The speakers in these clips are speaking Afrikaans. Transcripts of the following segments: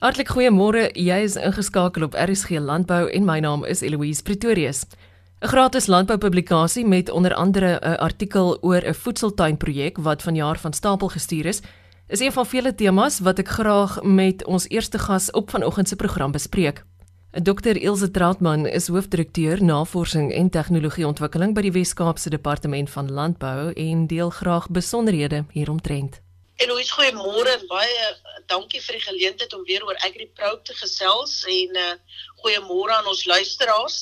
Hartlik goeiemôre. Jy is ingeskakel op RSG Landbou en my naam is Eloise Pretorius. 'n Gratis landboupublikasie met onder andere 'n artikel oor 'n voedseltuinprojek wat vanjaar van stapel gestuur is, is een van vele temas wat ek graag met ons eerste gas op vanoggend se program bespreek. Dr Ilse Trautmann is hoofdirekteur Navorsing en Tegnologieontwikkeling by die Wes-Kaapse Departement van Landbou en deel graag besonderhede hieromtrent. Eloise, goeiemôre en baie dankie vir die geleentheid om weer oor AgriPro te gesels en uh goeiemôre aan ons luisteraars.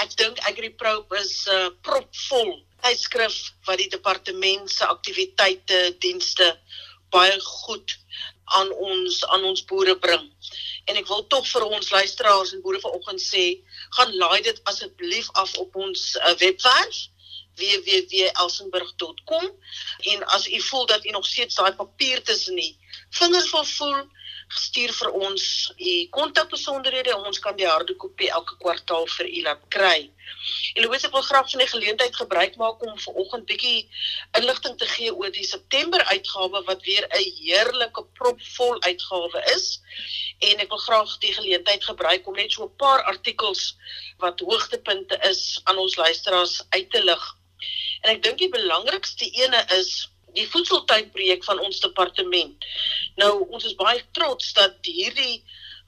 Ek dink AgriPro is uh propvol tydskrif wat die departement se aktiwiteite, dienste baie goed aan ons aan ons boere bring. En ek wil tog vir ons luisteraars en boere vanoggend sê, gaan laai dit asseblief af op ons uh, webwerf www.elsenburg.com en as u voel dat u nog steeds daai papier tussen nie vingers wil voel stuur vir ons u kontakbesonderhede ons kan die harde kopie elke kwartaal vir u laat kry. Eloise wil graag van die geleentheid gebruik maak om vanoggend bietjie inligting te gee oor die September uitgawe wat weer 'n heerlike propvol uitgawe is en ek wil graag die geleentheid gebruik om net so 'n paar artikels wat hoogtepunte is aan ons luisteraars uit te lig. En ek dink die belangrikste ene is die voedseltuinprojek van ons departement. Nou ons is baie trots dat hierdie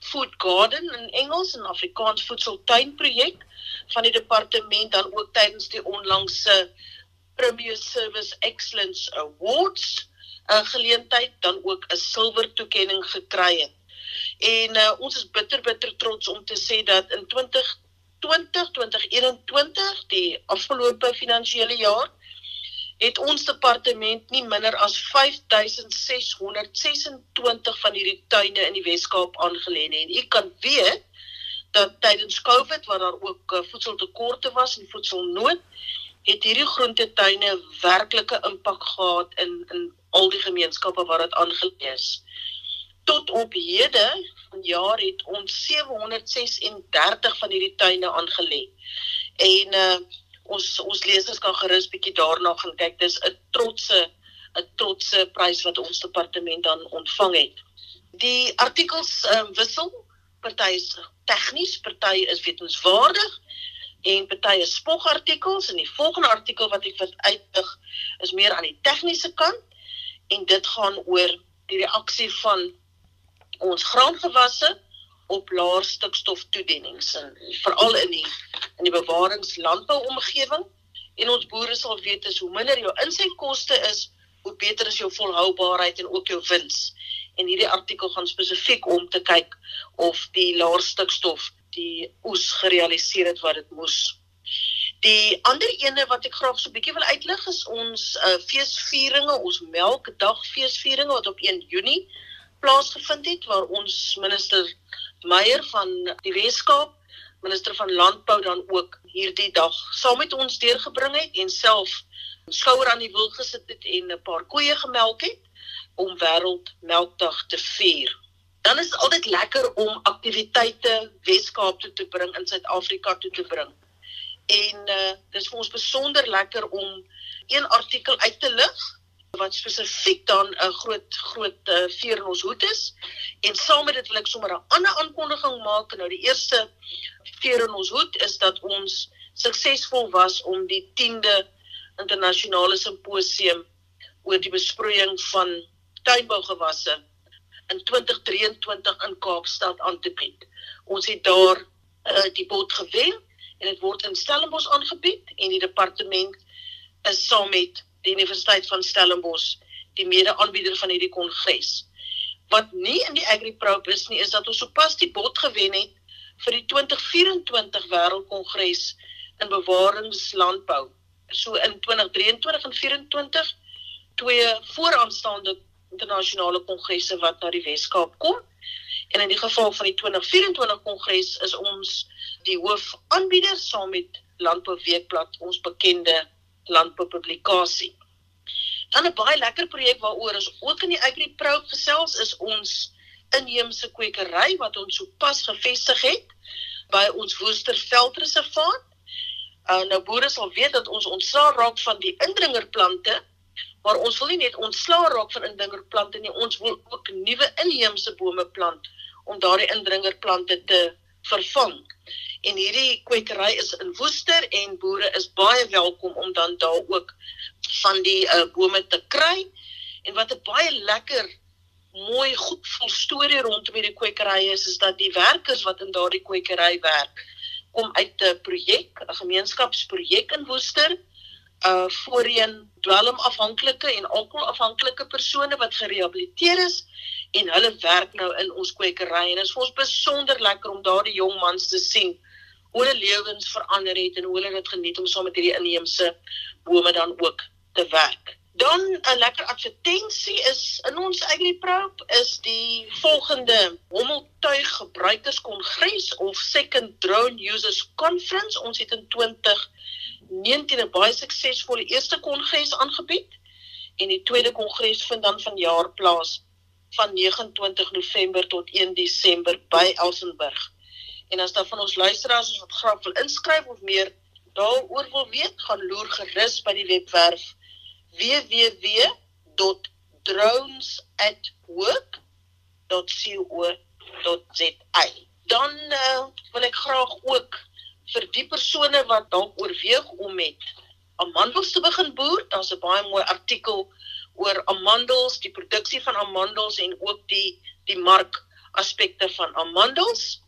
Food Garden in Engels en Afrikaans voedseltuinprojek van die departement dan ook tydens die onlangse Premier Service Excellence Awards 'n geleentheid dan ook 'n silwer toekenning gekry het. En uh, ons is bitter bitter trots om te sê dat in 20 2020-2021, die afgelope finansiële jaar, het ons departement nie minder as 5626 van hierdie tuine in die Wes-Kaap aangelê nie. En u kan weet dat tydens Covid waar daar ook uh, voedseltekorte was en voedselnood, het hierdie groentetuine werklike impak gehad in in al die gemeenskappe waar dit aangelê is tot op hede vanjaar het ons 736 van hierdie tuine aangelê. En uh ons ons lesers kan gerus bietjie daarna gaan kyk. Dis 'n trotse 'n trotse prys wat ons departement dan ontvang het. Die artikels um, wissel. Party is tegnies, party is wetenskapwaardig en party is spogartikels en die volgende artikel wat ek wil uitlig is meer aan die tegniese kant en dit gaan oor die reaksie van ons graangewasse op laer stikstof toedienings en veral in die in die bewaringslandbouomgewing en ons boere sal weet as hoe minder jou insetkoste is hoe beter is jou volhoubaarheid en ook jou wins. En hierdie artikel gaan spesifiek om te kyk of die laer stikstof die oes gerealiseer het wat dit moes. Die ander ene wat ek graag so 'n bietjie wil uitlig is ons uh, feesvieringe, ons melkdag feesvieringe wat op 1 Junie plaasgevind het waar ons minister Meyer van die Weskaap, minister van Landbou dan ook hierdie dag saam met ons deurgebring het en self skouer aan die wiel gesit het en 'n paar koeie gemelk het om wêreldmelkdag te vier. Dan is altyd lekker om aktiwiteite Weskaap toe te bring in Suid-Afrika toe te bring. En uh dis vir ons besonder lekker om een artikel uit te lig wat spesifiek dan 'n groot groot uh, veer in ons hoed is. En saam met dit wil ek sommer 'n ander aankondiging maak. Nou die eerste veer in ons hoed is dat ons suksesvol was om die 10de internasionale simposium oor die besproeiing van tuinbougewasse in 2023 in Kaapstad aan te bied. Ons het daar uh, die bod gewen en dit word in Stellenbosch aangebied en die departement is saam met die Universiteit van Stellenbosch die mede-aanbieder van hierdie kongres. Wat nie in die AgriProp is nie, is dat ons sopas die bod gewen het vir die 2024 Wêreldkongres in bewaringslandbou. So in 2023 en 2024 twee vooraanstaande internasionale kongresse wat na die Wes-Kaap kom. En in die geval van die 2024 kongres is ons die hoofaanbieder saam met Landbou Weekblad, ons bekende landboupublikasie. Dan 'n baie lekker projek waaroor ons ook in die AgriPro gesels is ons inheemse kwekery wat ons sopas gevestig het by ons Woesterveldreservaat. Uh, nou boere sal weet dat ons ontslaa raak van die indringerplante, maar ons wil nie net ontslaa raak van indringerplante nie, ons wil ook nuwe inheemse bome plant om daardie indringerplante te vervang. En hierdie kwekery is in Woester en boere is baie welkom om dan daar ook van die uh, bome te kry. En wat 'n baie lekker mooi goed vol storie rondom hierdie kwekery is is dat die werkers wat in daardie kwekery werk kom uit 'n projek, 'n gemeenskapsprojek in Woester uh voorheen dwelmafhanklike en alkoholafhanklike persone wat gerehabiliteer is en hulle werk nou in ons kwekery en dit is vir ons besonder lekker om daardie jong mans te sien hoe hulle lewens verander het en hoe hulle dit geniet om saam met hierdie inheemse bome dan ook te werk. Dan 'n lekker advertensie is in ons AgriProp is die volgende Hommeltuig Gebruikerskongres of Second Drone Users Conference. Ons het in 20 19 'n baie suksesvolle eerste kongres aangebied en die tweede kongres vind dan vanjaar plaas van 29 November tot 1 Desember by Elsenburg. En as daar van ons luisteraars wat graag wil inskryf of meer daaroor wil weet, gaan loer gerus by die webwerf www.drones@work.co.za. Dan uh, wil ek graag ook vir die persone wat dalk oorweeg om met amandels te begin boer, daar's 'n baie mooi artikel oor amandels, die produksie van amandels en ook die die mark aspekte van amandels.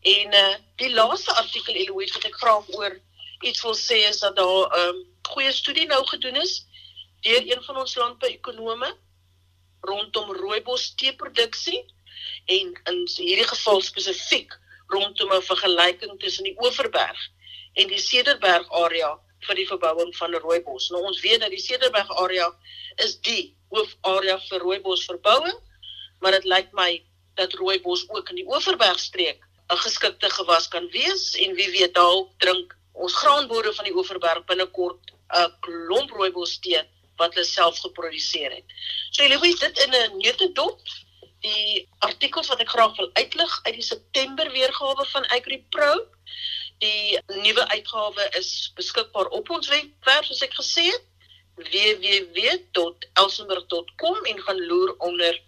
En uh die laaste artikel Eloise wat ek graag oor iets wil sê is dat daar 'n um, goeie studie nou gedoen is deur een van ons landbouekonome rondom rooibos teeproduksie en in hierdie geval spesifiek rondom 'n vergelyking tussen die Oeverberg en die Cederberg area vir die verbouing van rooibos. Nou ons weet dat die Cederberg area is die hoofarea vir rooibos verbouing, maar dit lyk my dat rooibos ook in die Oeverberg streek 'n geskikte gewas kan wees en wie weet dalk drink ons graanboere van die Oeverberg binnekort 'n klomp rooibos tee wat hulle self geproduseer het. So jy weet dit in 'n neutedop die artikels wat ek graag wil uitlig uit die September weergawe van AgriPro. Die nuwe uitgawe is beskikbaar op ons webwerf soos ek gesê het www.elsenburg.com en gaan loer onder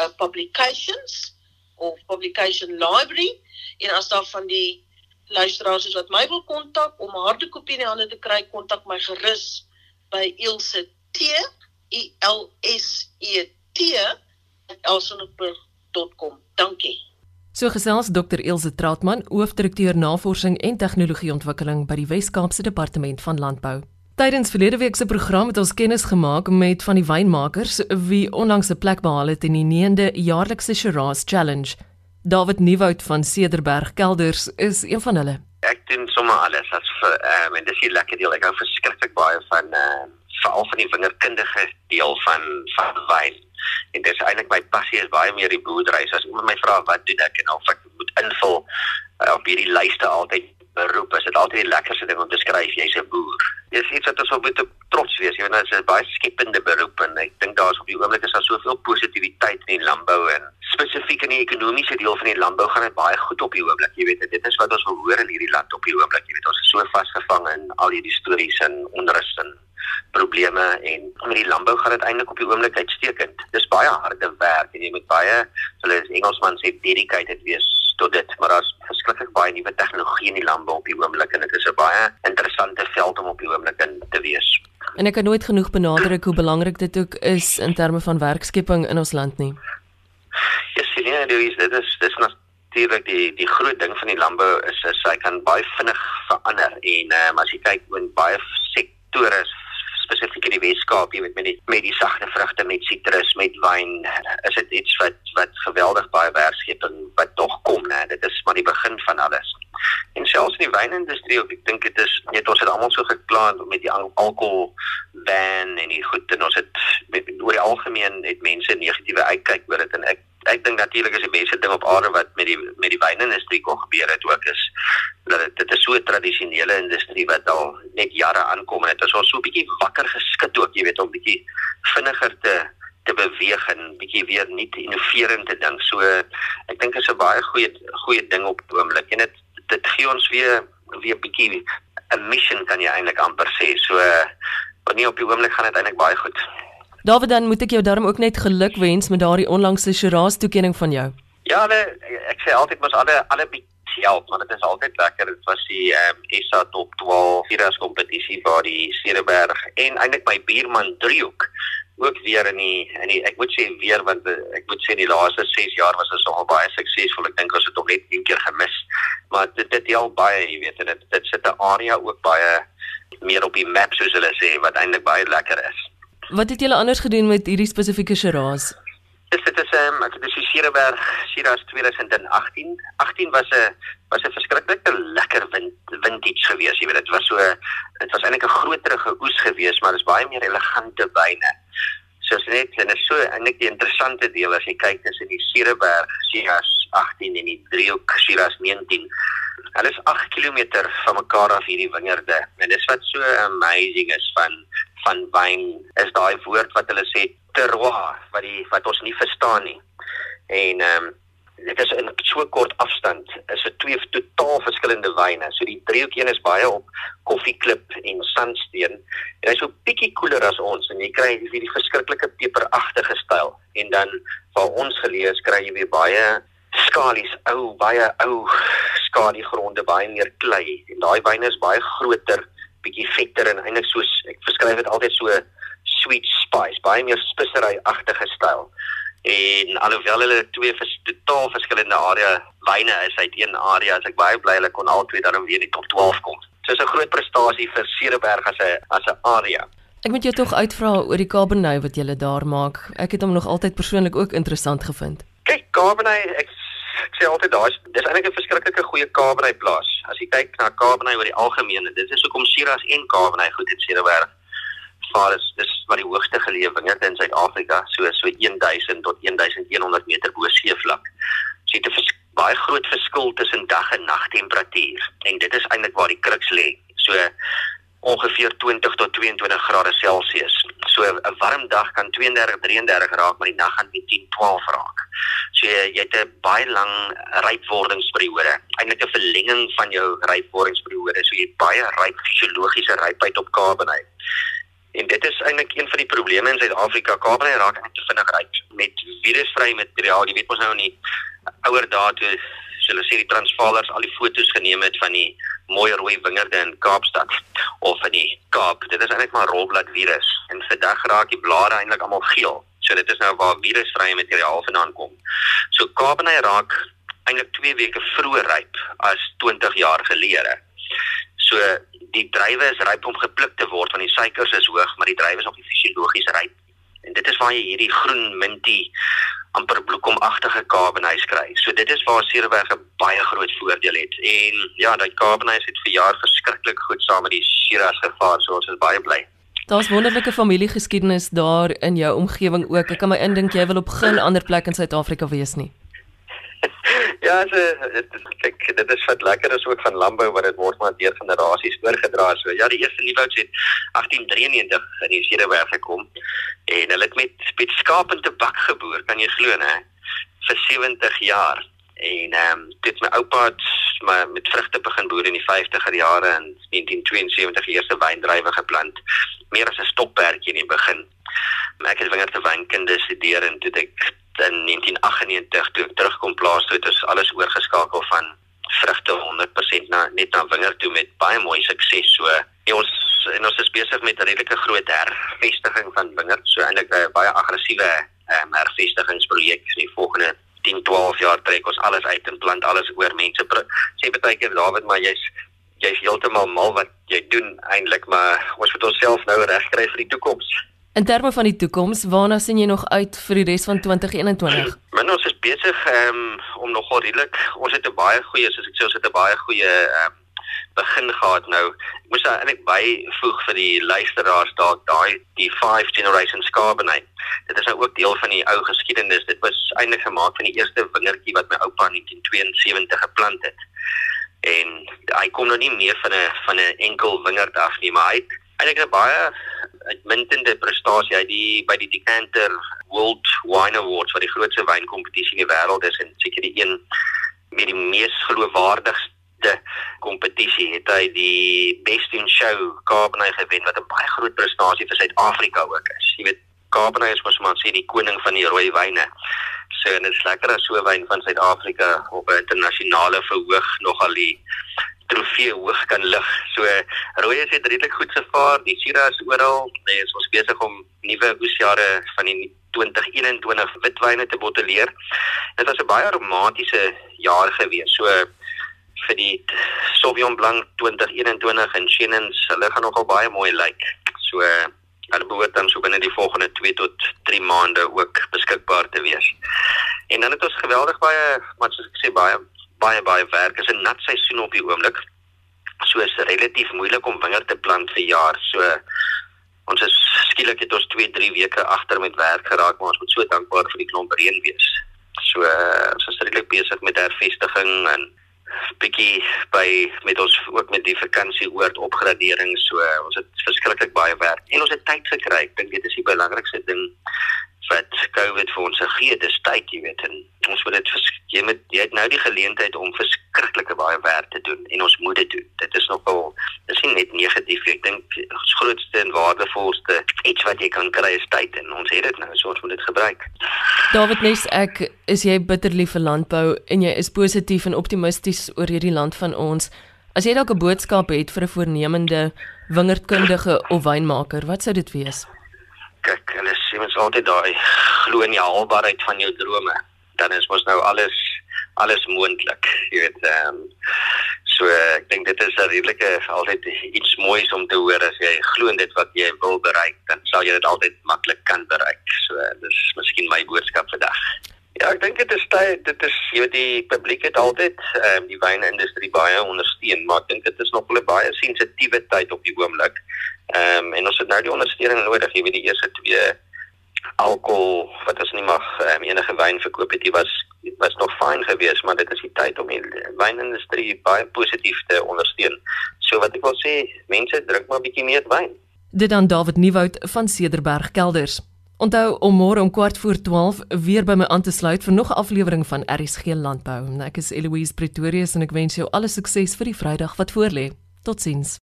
uh, publications of publication library en as daar van die luisteraars is wat my wil kontak om 'n harde kopie in die hande te kry kontak my gerus by Ilse T I L S E T elsonop.com. Dankie. So gesels Dr Ilse Trautman, hoofdirekteur Navorsing en Tegnologieontwikkeling by die Wes-Kaapse Departement van Landbou. Tydens verlede week se program het ons kennis gemaak met van die wynmakers wie onlangs 'n plek behaal het in die 9de jaarlikse Shiraz Challenge. David Nieuwoud van Cederberg Kelders is een van hulle. Ek doen sommer alles as vir um, en dis hier lekker deel. Ek hou verskriklik baie van uh, veral van die vingerkundige deel van van wyn. En dit is eintlik my passie is baie meer die boerdery. So as iemand my vra wat doen ek en of ek moet invul uh, op hierdie lyste altyd beroep, is dit altyd die lekkerste ding om te skryf jy's 'n boer. Dis iets wat ons op moet trots wees. Jy weet dit is 'n baie skepende beroep en ek dink daar's op die oomblik is daar soveel positiwiteit in die landbou en spesifiek in die ekonomiese deel van die landbou gaan dit baie goed op die oomblik. Jy weet dit is wat ons wil hoor in hierdie land op die oomblik. Jy weet ons is so vasgevang in al hierdie stories en onrus en probleme en met die landbou gaan dit eintlik op die oomblik uitstekend. Dis baie harde werk en jy moet baie hulle is Engelsman sê dedicated wees tot dit, maar daar's verskriklik baie nuwe tegnologie in die landbou op die oomblik en dit is 'n baie interessante veld om op die oomblik in te wees. En ek kan nooit genoeg benadruk hoe belangrik dit ook is in terme van werkskepping in ons land nie. Ja, sien jy, dit is dis natuurlik die die groot ding van die landbou is is hy kan baie vinnig verander en um, as jy kyk in baie sektore spesifiek in die Weskaap, jy weet met die met die sagte vrugte met sitrus, met wyn, is dit iets wat wat geweldig baie werkskeping wat tog kom, né? Dit is maar die begin van alles. En selfs in die wynindustrie, ek dink dit is net ons het almal so gekla met die alkohol ban en die goed en ons het met, oor die algemeen het mense negatiewe uitkyk oor dit en ek ek dink natuurlik is die beste ding op aarde wat met die met die wynindustrie kon gebeur het ook is dat dit dit is so 'n tradisionele industrie wat al net jare aankom en dit is al so 'n bietjie wakker geskit ook jy weet om bietjie vinniger te te beweeg en bietjie weer nuut innoverend te dink. So ek dink dit is 'n baie goeie goeie ding op oomblik en dit dit gee ons weer weer bietjie 'n mission kan jy eintlik amper sê. So want nie op die oomblik gaan dit eintlik baie goed. David dan moet ek jou daarom ook net geluk wens met daardie onlangse Shiraz toekenning van jou. Ja, hulle ek sê altyd mos alle alle help, maar dit is altyd lekker. Dit was die ehm um, SA Top 12 Viras kompetisie waar die Cederberg en eintlik my buurman Driehoek ook weer in die in die ek moet sê weer want eh, ek moet sê die laaste 6 jaar was ons al baie suksesvol. Ek dink ons het hom net een keer gemis. Maar dit dit help baie, jy weet, dit dit sit 'n area ook baie meer op die map soos hulle sê wat eintlik baie lekker is. Wat het julle anders gedoen met hierdie spesifieke Shiraz? Dis dit is ehm um, dit is Sierberg Shiraz 2018. 18 was 'n was 'n verskriklike lekker wind vintage gewees. Jy weet dit was so dit was eintlik 'n groterige oes gewees, maar dit is baie meer elegante wyne. So as net en is so eintlik die interessante deel as jy kyk tussen die Sierberg Shiraz 18 en die Driehoek Shiraz 19. Hulle is 8 km van mekaar af hierdie wingerde. En dis wat so amazing is van van wyn is daai woord wat hulle sê terroir wat die wat ons nie verstaan nie. En ehm um, dit is in so kort afstand is dit twee totaal verskillende wyne. So die driehoekeen is baie op koffieklip en sandsteen en hy's so bietjie koeler as ons en jy kry hierdie verskriklike peperagtige styl. En dan waar ons gelees kry jy weer baie skalies, ou baie ou skadiegronde, baie meer klei en daai wyne is baie groter, bietjie vetter en eintlik soos ek beskryf dit altyd so sweet spice, baie meer spesery-agtige styl. En alhoewel hulle twee vers, totaal verskillende area wyne is uit een area, as ek baie bly hulle kon al twee dan weer die top 12 kom. So is 'n groot prestasie vir Cederberg as 'n as 'n area. Ek moet jou tog uitvra oor die Cabernet wat jy daar maak. Ek het hom nog altyd persoonlik ook interessant gevind. Kyk, Cabernet, ek, ek sê altyd daar's dis eintlik 'n verskriklike goeie Cabernet plaas. As jy kyk na Cabernet oor die algemeen, dit is hoekom Shiraz en Cabernet goed in Cederberg vaar is dis wat die hoogste geleë wingerde in Suid-Afrika, so so 1000 tot 1100 meter bo seevlak. So dit is baie groot verskil tussen dag en nagtemperatuur en dit is eintlik waar die kruks lê. So ongeveer 20 tot 22 grade Celsius. So 'n warm dag kan 32, 33 raak, maar die nag gaan net 10, 12 raak. So jy, jy het 'n baie lang rypwordingsperiode, eintlik 'n verlenging van jou rypwordingsperiode. So jy het baie ryp fisiologiese rypheid op Cabernet. En dit is eintlik een van die probleme in Suid-Afrika. Kaapstad raak net te vinnig ryk met virusvrye materiaal. Jy weet mos nou nie ouer dae toe hulle sê die Transvaalers al die foto's geneem het van die mooi rooi wingerde in Kaapstad of in die Kaap. Dit is eintlik maar rolblad virus. En vandag raak die blare eintlik almal geel. So dit is nou waar virusvrye materiaal vandaan kom. So Kaapstad raak eintlik 2 weke vroeër ryp as 20 jaar gelede. So die druiwe is ryp om gepluk te word want die suikers is hoog, maar die druiwe is nog nie fisiologies ryp. En dit is waar jy hierdie groen mintie amper bloekomagtige Cabernet kry. So dit is waar Sierberg 'n baie groot voordeel het. En ja, daai Cabernet het vir jaar verskriklik goed saam met die Shiraz gevaar, so ons is baie bly. Daar's wonderlike familiegeskiedenis daar in jou omgewing ook. Ek kan my indink jy wil op geen ander plek in Suid-Afrika wees nie. Ja, so dit kyk dit is wat lekker is ook van landbou wat dit word maar deur generasies oorgedra. So ja, die eerste nuwouds het 1893 in die Cederberg gekom en hulle het met met skaap en tabak geboer, kan jy glo, né? vir 70 jaar. En ehm um, dit my oupa het maar met vrugte begin boer in die 50er jare en 1972 die eerste wyndrywe geplant. Meer as 'n stokperdjie in die begin. Maar ek het wingerde wynkunde studeer en toe ek in 1998 toe ek terugkom plaas toe het ons alles oorgeskakel van vrugte 100% na net na wingerd toe met baie mooi sukses. So en ons en ons is besig met 'n redelike groot hervestiging van wingerd so eintlik 'n baie aggressiewe um, hervestigingsprojek. Vir die volgende 10 12 jaar trek ons alles uit en plant alles oor mense. Sê baie keer David maar jy's jy's heeltemal mal wat jy doen eintlik maar ons moet onsself nou regkry vir die toekoms In terme van die toekoms, waarna sien jy nog uit vir die res van 2021? Men ons is besig um, om nogal redelik, ons het 'n baie goeie, soos ek sê, ons het 'n baie goeie um, begin gehad nou. Ek moes eintlik byvoeg vir die luisteraars dalk daai die 5 generations Cabernet. Dit is nou ook deel van die ou geskiedenis. Dit was eintlik gemaak van die eerste wingerdjie wat my oupa in 1972 geplant het. En hy kom nou nie meer van 'n van 'n enkel wingerd af nie, maar hy het eintlik 'n baie uitmuntende prestasie uit die by die Decanter World Wine Awards wat die grootste wynkompetisie in die wêreld is en seker die een met die mees geloofwaardigste kompetisie het hy die Best in Show Cabernet gewen wat 'n baie groot prestasie vir Suid-Afrika ook is. Jy weet Cabernet is mos maar sê die koning van die rooi wyne. So en dit is lekker as so wyn van Suid-Afrika op 'n internasionale verhoog nogal die trofee hoog kan lig. So rooies het redelik goed gevaar. Die Syrah is oral. Nee, ons is besig om nuwe oesjare van die 2021 witwyne te bottelleer. Dit was 'n baie aromatiese jaar gewees. So vir die Sauvignon Blanc 2021 en Chenin, hulle gaan nogal baie mooi lyk. So hulle behoort dan so binne die volgende 2 tot 3 maande ook beskikbaar te wees. En dan het ons geweldig baie, maar soos ek sê baie baie baie werk. Dit is 'n nat seisoen op die oomblik. So is relatief moeilik om wingerd te plant vir jaar. So ons is skielik het ons 2, 3 weke agter met werk geraak, maar ons moet so dankbaar vir die klomp reën wees. So ons is redelik besig met hervestiging en bietjie by met ons ook met die vakansieoord opgradering so ons het verskriklik baie werk. En ons het tyd gekry. Ek dink dit is die belangrikste ding wat COVID vir ons gegee het, dis tyd, jy weet, en ons moet dit jy moet jy het nou die geleentheid om verskriklike baie werk te doen en ons moet dit doen. Dit is nogal dis nie net negatief, ek dink ons grootste en waardevolste iets wat jy kan kry is tyd en ons het dit nou, so ons moet dit gebruik. David Nes, ek is jy bitterlief vir landbou en jy is positief en optimisties oor hierdie land van ons. As jy dalk 'n boodskap het vir 'n voornemende wingerdkundige of wynmaker, wat sou dit wees? kyk, hulle mens altyd daai glo in die haalbaarheid van jou drome. Dan is mos nou alles alles moontlik. Jy weet, ehm um, so ek dink dit is 'n redelike altyd iets moois om te hoor as jy glo in dit wat jy wil bereik, dan sal jy dit altyd maklik kan bereik. So dis miskien my boodskap vandag. Ja, ek dink dit is tyd, dit is jy weet die publiek het altyd ehm um, die wynindustrie baie ondersteun, maar ek dink dit is nog 'n baie sensitiewe tyd op die oomblik. Ehm um, en ons het nou die ondersteuning nodig, jy weet die eerste twee alkohol wat ons nie mag um, enige wyn verkoop het, dit was was nog fyn geweest, maar dit is die tyd om die wynindustrie baie positief te ondersteun. So wat ek wil sê, mense drink maar bietjie meer wyn. Dit dan David Nieuwoud van Cederberg Kelders. Onthou om môre om kwart voor 12 weer by my aan te sluit vir nog 'n aflewering van RSG Landbou. Ek is Eloise Pretorius en ek wens jou alle sukses vir die Vrydag wat voorlê. Totsiens.